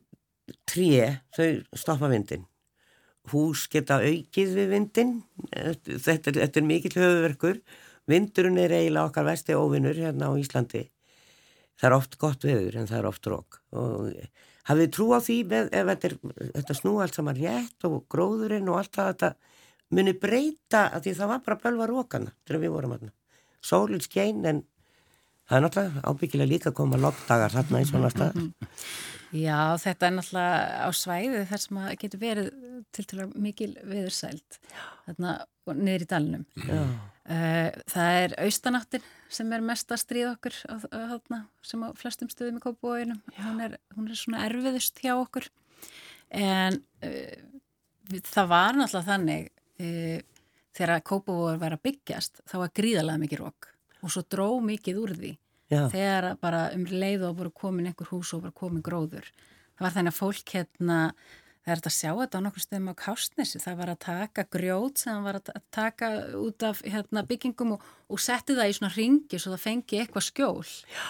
tré, þau stoppa vindin hús geta aukið við vindin þetta þetta er mikill höfuverkur vindurinn er eiginlega okkar vesti óvinnur hérna á Íslandi. Það er oft gott viður en það er oft rók hafið trú á því með, ef þetta, er, þetta snú allt saman rétt og gróðurinn og allt það þetta muni breyta að því það var bara bölva rókana þegar við vorum aðna sólinn skein en það er náttúrulega ábyggilega líka að koma loggdagar þarna í svona stað Já, þetta er náttúrulega á svæði þar sem að getur verið til til að mikil viðursælt þarna niður í dalnum. Uh, það er austanáttin sem er mest að stríða okkur á, á, sem á flestum stöðum í Kópavóginum. Hún hún er svona erfiðust hjá okkur en uh, það var náttúrulega þannig uh, þegar Kópavógur var að byggjast þá var gríðarlega mikið rók og svo dró mikið úr því Já. þegar bara um leið og voru komin einhver hús og voru komin gróður. Það var þannig að fólk hérna, það er þetta að sjá þetta á nokkur stöðum á Kástnesi, það var að taka grjót sem var að taka út af hérna, byggingum og, og setti það í svona ringi svo það fengi eitthvað skjól. Já.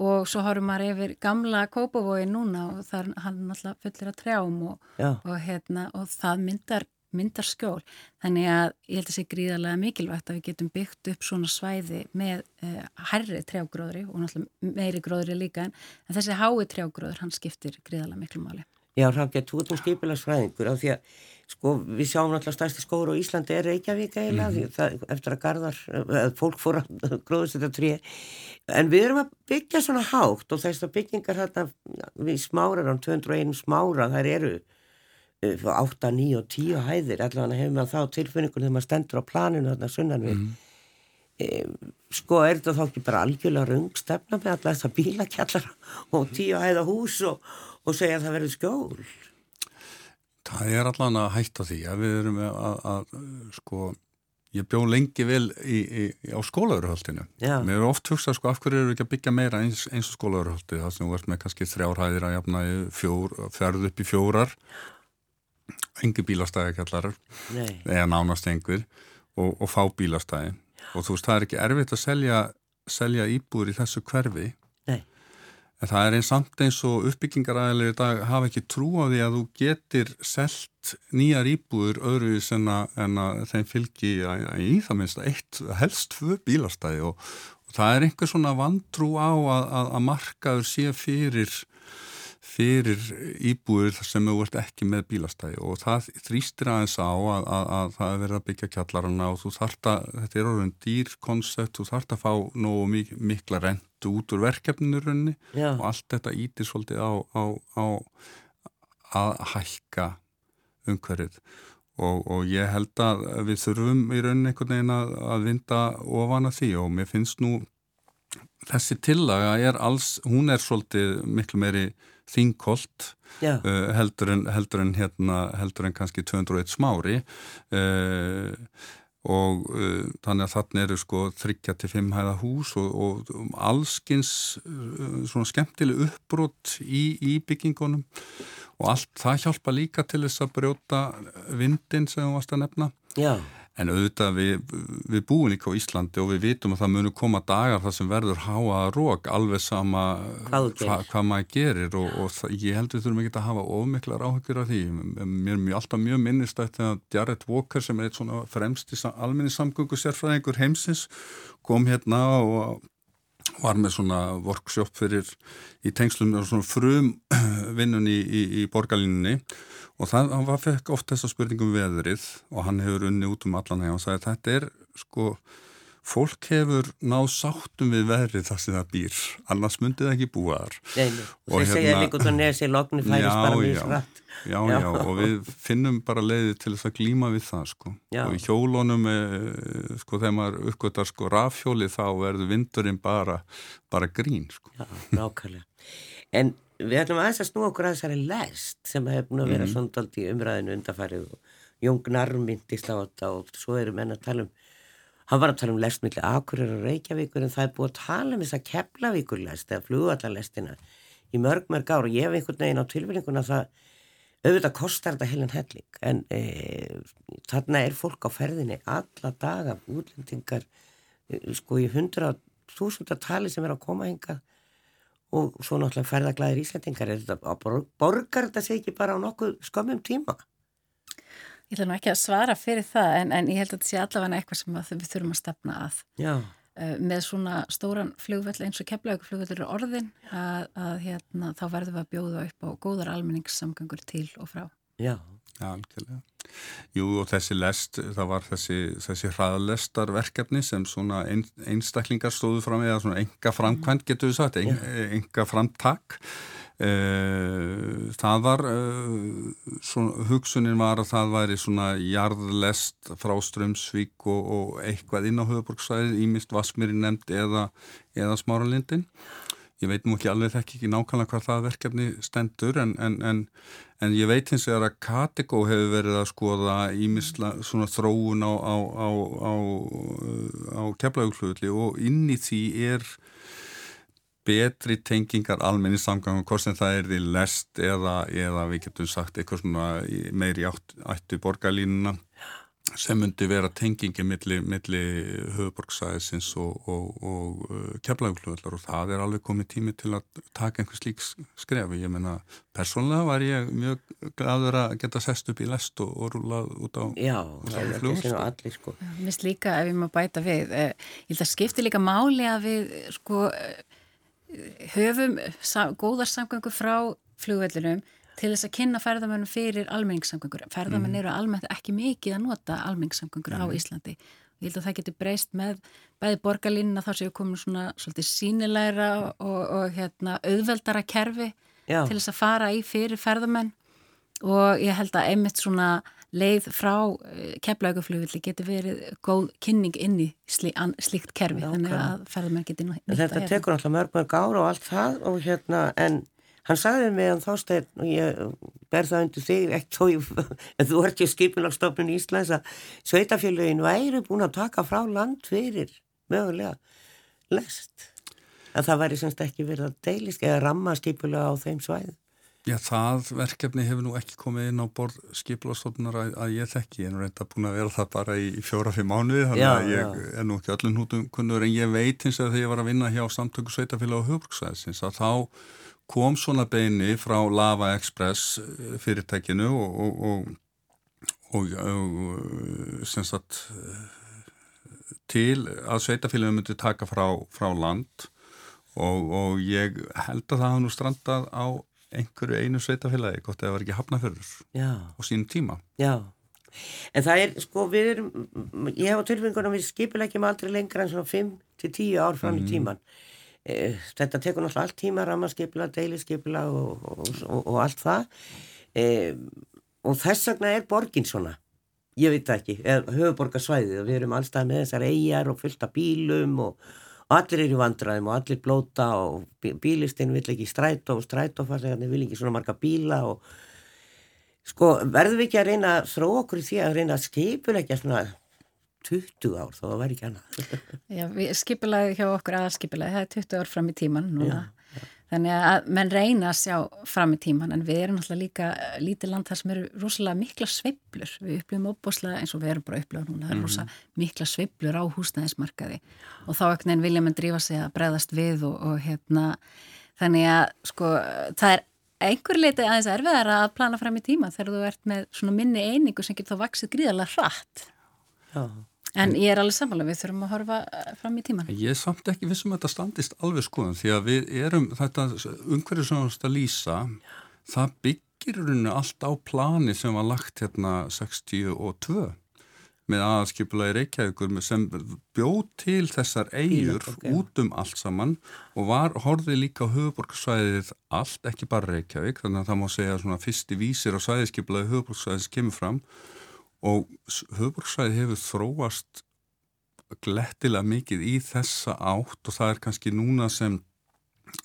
Og svo horfum maður yfir gamla kópavói núna og það er hann alltaf fullir að trjám og, og, hérna, og það myndar myndar skjól. Þannig að ég held að sé gríðarlega mikilvægt að við getum byggt upp svona svæði með uh, herri trjágróðri og náttúrulega meiri gróðri líka en, en þessi hái trjágróður hann skiptir gríðarlega miklu máli. Já, Rafgjörn, þú ert um skipilagsfræðingur af því að sko við sjáum náttúrulega stærsti skóru á Íslandi er Reykjavík eiginlega mm -hmm. það, eftir að garðar, að fólk fór að gróðast þetta tré en við erum að byggja svona hátt og þess að byggingar þetta við smárar á 201 smára þær eru 8, 9 og 10 hæðir allavega hefur maður þá tilfinningur þegar maður stendur á planinu þarna sunnan við mm. e, sko er þetta þá ekki bara algjörlega rung stefna með alla þessa bílakjallar og 10 hæða hús og, og segja að það verður skjól Það er allan að hætta því að við erum að, að, að sko, ég bjó lengi vel í, í, á skólaurhaldinu. Mér er oft hugsað sko af hverju eru ekki að byggja meira eins, eins og skólaurhaldi það sem ert með kannski þrjárhæðir að jafna fjór, ferð upp í fjórar engi bílastæðikjallar eða nánast einhver og, og fá bílastæði. Og þú veist það er ekki erfitt að selja, selja íbúður í þessu hverfi. Nei. en það er einn samt eins og uppbyggingaræðilega í dag hafa ekki trú á því að þú getur selt nýjar íbúður að, en að þeim fylgi í það minnst eitt helst tvö bílastæði. Og, og það er einhver svona vantrú á að, að, að markaður sé fyrir fyrir íbúður sem þú ert ekki með bílastæði og það þrýstir aðeins á að, að, að það er verið að byggja kjallarana og þú þart að, þetta er orðin dýr koncept, þú þart að fá nógu mik mikla rentu út úr verkefninu runni Já. og allt þetta ítir svolítið á, á, á að hækka umhverfið og, og ég held að við þurfum í rauninni einhvern veginn að, að vinda ofan að því og mér finnst nú þessi tillaga er alls, hún er svolítið miklu meiri þingkolt uh, heldur, heldur, en, hérna, heldur en kannski 201 smári uh, og uh, þannig að þarna eru sko 3-5 hæða hús og, og um allskins uh, svona skemmtileg uppbrott í, í byggingunum. Og allt það hjálpa líka til þess að brjóta vindin sem þú varst að nefna. Já En auðvitað við, við búum líka á Íslandi og við vitum að það munur koma dagar þar sem verður háaða rók alveg sama hva, hvað maður gerir og, og það, ég held við þurfum ekki að hafa ofmiklar áhugjur af því. Mér er mjög, alltaf mjög minnistætt þegar Jared Walker sem er eitt svona fremst í alminni samgöngu sérfræðingur heimsins kom hérna og var með svona workshop fyrir í tengslum og svona frum vinnun í, í, í borgarlínunni. Og það, hann var fekk oft þessa spurningum veðrið og hann hefur unni út um allan heg og sagði þetta er sko fólk hefur náð sáttum við veðrið þar sem það býr. Annars myndi það ekki búa þar. Neini, og þeir segja hérna, líka út á nesi logni færist bara mjög frætt Já, já, já, og við finnum bara leiði til þess að glíma við það sko. Já. og í hjólunum eh, sko þegar maður uppgötar sko rafhjóli þá verður vindurinn bara bara grín sko. Já, nákvæmlega. En við ætlum aðeins að snú okkur að þessari lest sem hefur nú að vera mm. svona í umræðinu undarfærið og Jóngnar myndist á þetta og svo eru menn að tala um hann var að tala um lest millir Akureyri og Reykjavíkur en það er búið að tala um þess að Keflavíkurlest eða flugvallalestina í mörg mörg ár og ég hef einhvern veginn á tilvinninguna það auðvitað kostar þetta heilan helling en e, þarna er fólk á ferðinni alla daga útlendingar e, sko í hundra þúsundar tali sem er að koma hinga og svo náttúrulega ferðaglæðir ísendingar er þetta borgar þetta sig ekki bara á nokkuð skömmum tíma? Ég ætla nú ekki að svara fyrir það en, en ég held að þetta sé allavega eitthvað sem við þurfum að stefna að. Já. með svona stóran flugvell eins og keflaugur flugvell eru orðin að, að hérna, þá verðum við að bjóða upp á góðar almenningssamgöngur til og frá. Já, Já, algjörlega. Jú og þessi lest, það var þessi, þessi hraðlestarverkefni sem svona ein, einstaklingar stóðu fram eða svona enga framkvæmt getur við sagt, en, enga framtak það var svona, hugsunin var að það væri svona jarðlest frá Strömsvík og, og eitthvað inn á höfuborgsvæði, ímist Vasmíri nefnd eða, eða Smáralindin. Ég veit nú ekki alveg þekk ekki nákvæmlega hvað það verkefni stendur en, en, en, en ég veit hins vegar að Kategó hefur verið að skoða ímisla svona þróun á, á, á, á keflaugflöðli og inn í því er betri tengingar almenni samgangum, hvort sem það er því lest eða, eða við getum sagt eitthvað svona meiri átt, áttu borgarlínuna sem myndi vera tengingi millir milli höfuborgsæðisins og, og, og uh, keflagflöðlar og það er alveg komið tími til að taka einhvers líks skrefi. Ég menna, persónlega var ég mjög gladur að geta sest upp í lest og, og rúlað út á Já, það er ekki svona allir sko. Mér finnst líka, ef ég má bæta við, eh, ég held að skipti líka máli að við sko höfum góðar samgöngu frá flugvellinum til þess að kynna ferðamennum fyrir almenningssamgöngur. Ferðamenn mhm. eru almennt ekki mikið að nota almenningssamgöngur á Íslandi. Ég held að það getur breyst með bæði borgarlínuna þar sem við komum svona svolítið sínilegra og, og hérna, auðveldara kerfi Já. til þess að fara í fyrir ferðamenn og ég held að einmitt svona leið frá eh, keflauguflugvilli getur verið góð kynning inn í slí, an, slíkt kerfi. Já, þannig að ferðamenn getur nýtt að Þetta tekur alltaf mörg mörg ára og allt það og hérna en hann sagði mig að þásteinn og ég ber það undir þig ekkert þó (laughs) en þú ert í skipinarstofnun Íslands að sveitafélagin væri búin að taka frá land fyrir mögulega lest. Að það væri semst ekki verið að deilisk eða ramma skipulega á þeim svæðum Já, það verkefni hefur nú ekki komið inn á borð skipulastofnunar að, að ég þekki, er nú reynda búin að vera það bara í fjóra-fimm mánuði, þannig já, að ég já. er nú ekki öllum hútum kunnur en ég veit eins og þegar ég var að vinna hjá samtöku sveitafélag á höfbruksvæðsins að þá kom svona beini frá Lava Express eh, fyrirtækinu og, og, og, og eh, sem sagt til að sveitafélaginu myndi taka frá, frá land og ég held að það hafa nú strandað á einhverju einu sveitafélagi, gott að það var ekki hafnaförður á sínum tíma. Já, en það er, sko, við erum, ég hef á tilfengunum við skipilegjum aldrei lengra en svona 5-10 ár fram mm. í mhm. tíman. E, þetta tekur náttúrulega allt tíma, rammarskipila, deilisskipila og, og, og, og allt það. E, og þess vegna er borgin svona, ég veit ekki, höfuborgarsvæðið og við erum allstað með þessar eigjar og fullta bílum og og allir eru vandraðum og allir blóta og bílistinn vill ekki strætó og strætófarlegarnir vil ekki svona marga bíla og sko verðum við ekki að reyna að þró okkur í því að reyna að skipulegja svona 20 ár það væri ekki annað (laughs) Já, skipulegi hjá okkur aðskipulegi það er 20 ár fram í tíman núna Já. Þannig að menn reyna að sjá fram í tíman en við erum alltaf líka lítið land þar sem eru rosalega mikla sveiblur. Við upplifum óbúslega eins og við erum bara upplifað núna. Það eru rosalega mm. mikla sveiblur á húsnæðismarkaði og þá ekkert nefn vilja mann drífa sig að bregðast við og, og hérna þannig að sko það er einhver leiti aðeins erfiðar að plana fram í tíma þegar þú ert með svona minni einingu sem getur þá vaksið gríðarlega hratt. Já. En ég er alveg samfélag, við þurfum að horfa eh, fram í tíman. Ég er samt ekki vissum að þetta standist alveg skoðan því að við erum þetta umhverju sem við að lýsa, það byggir rauninu allt á plani sem var lagt hérna 62 með aðskipulaði Reykjavíkur sem bjóð til þessar eigur út um allt saman og var horfið líka á höfuborgsvæðið allt, ekki bara Reykjavík, þannig að það má segja svona fyrsti vísir á svæðiskipulaði höfuborgsvæðis kemur fram og höfbruksvæði hefur þróast glettilega mikið í þessa átt og það er kannski núna sem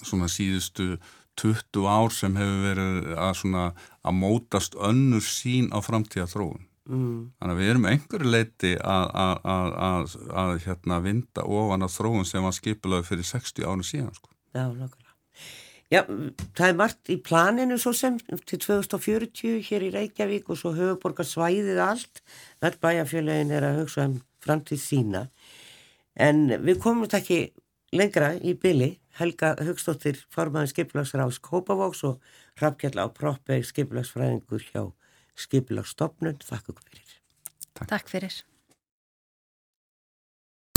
svona síðustu 20 ár sem hefur verið að, svona, að mótast önnur sín á framtíða þróun. Mm. Þannig að við erum einhverju leiti að, að, að hérna, vinda ofan að þróun sem var skipilagi fyrir 60 ára síðan. Sko. Já, nákvæmlega. Já, það er margt í planinu svo sem til 2040 hér í Reykjavík og svo höfuborgarsvæðið allt. Öll bæjarfjölegin er að hugsa um framtíð sína. En við komum þetta ekki lengra í byli. Helga Högstóttir, formaðin skipilagsráðs Kópavóks og Hrafkjall á Proppeig skipilagsfræðingur hjá skipilagsstofnun. Takk fyrir. Takk, Takk fyrir.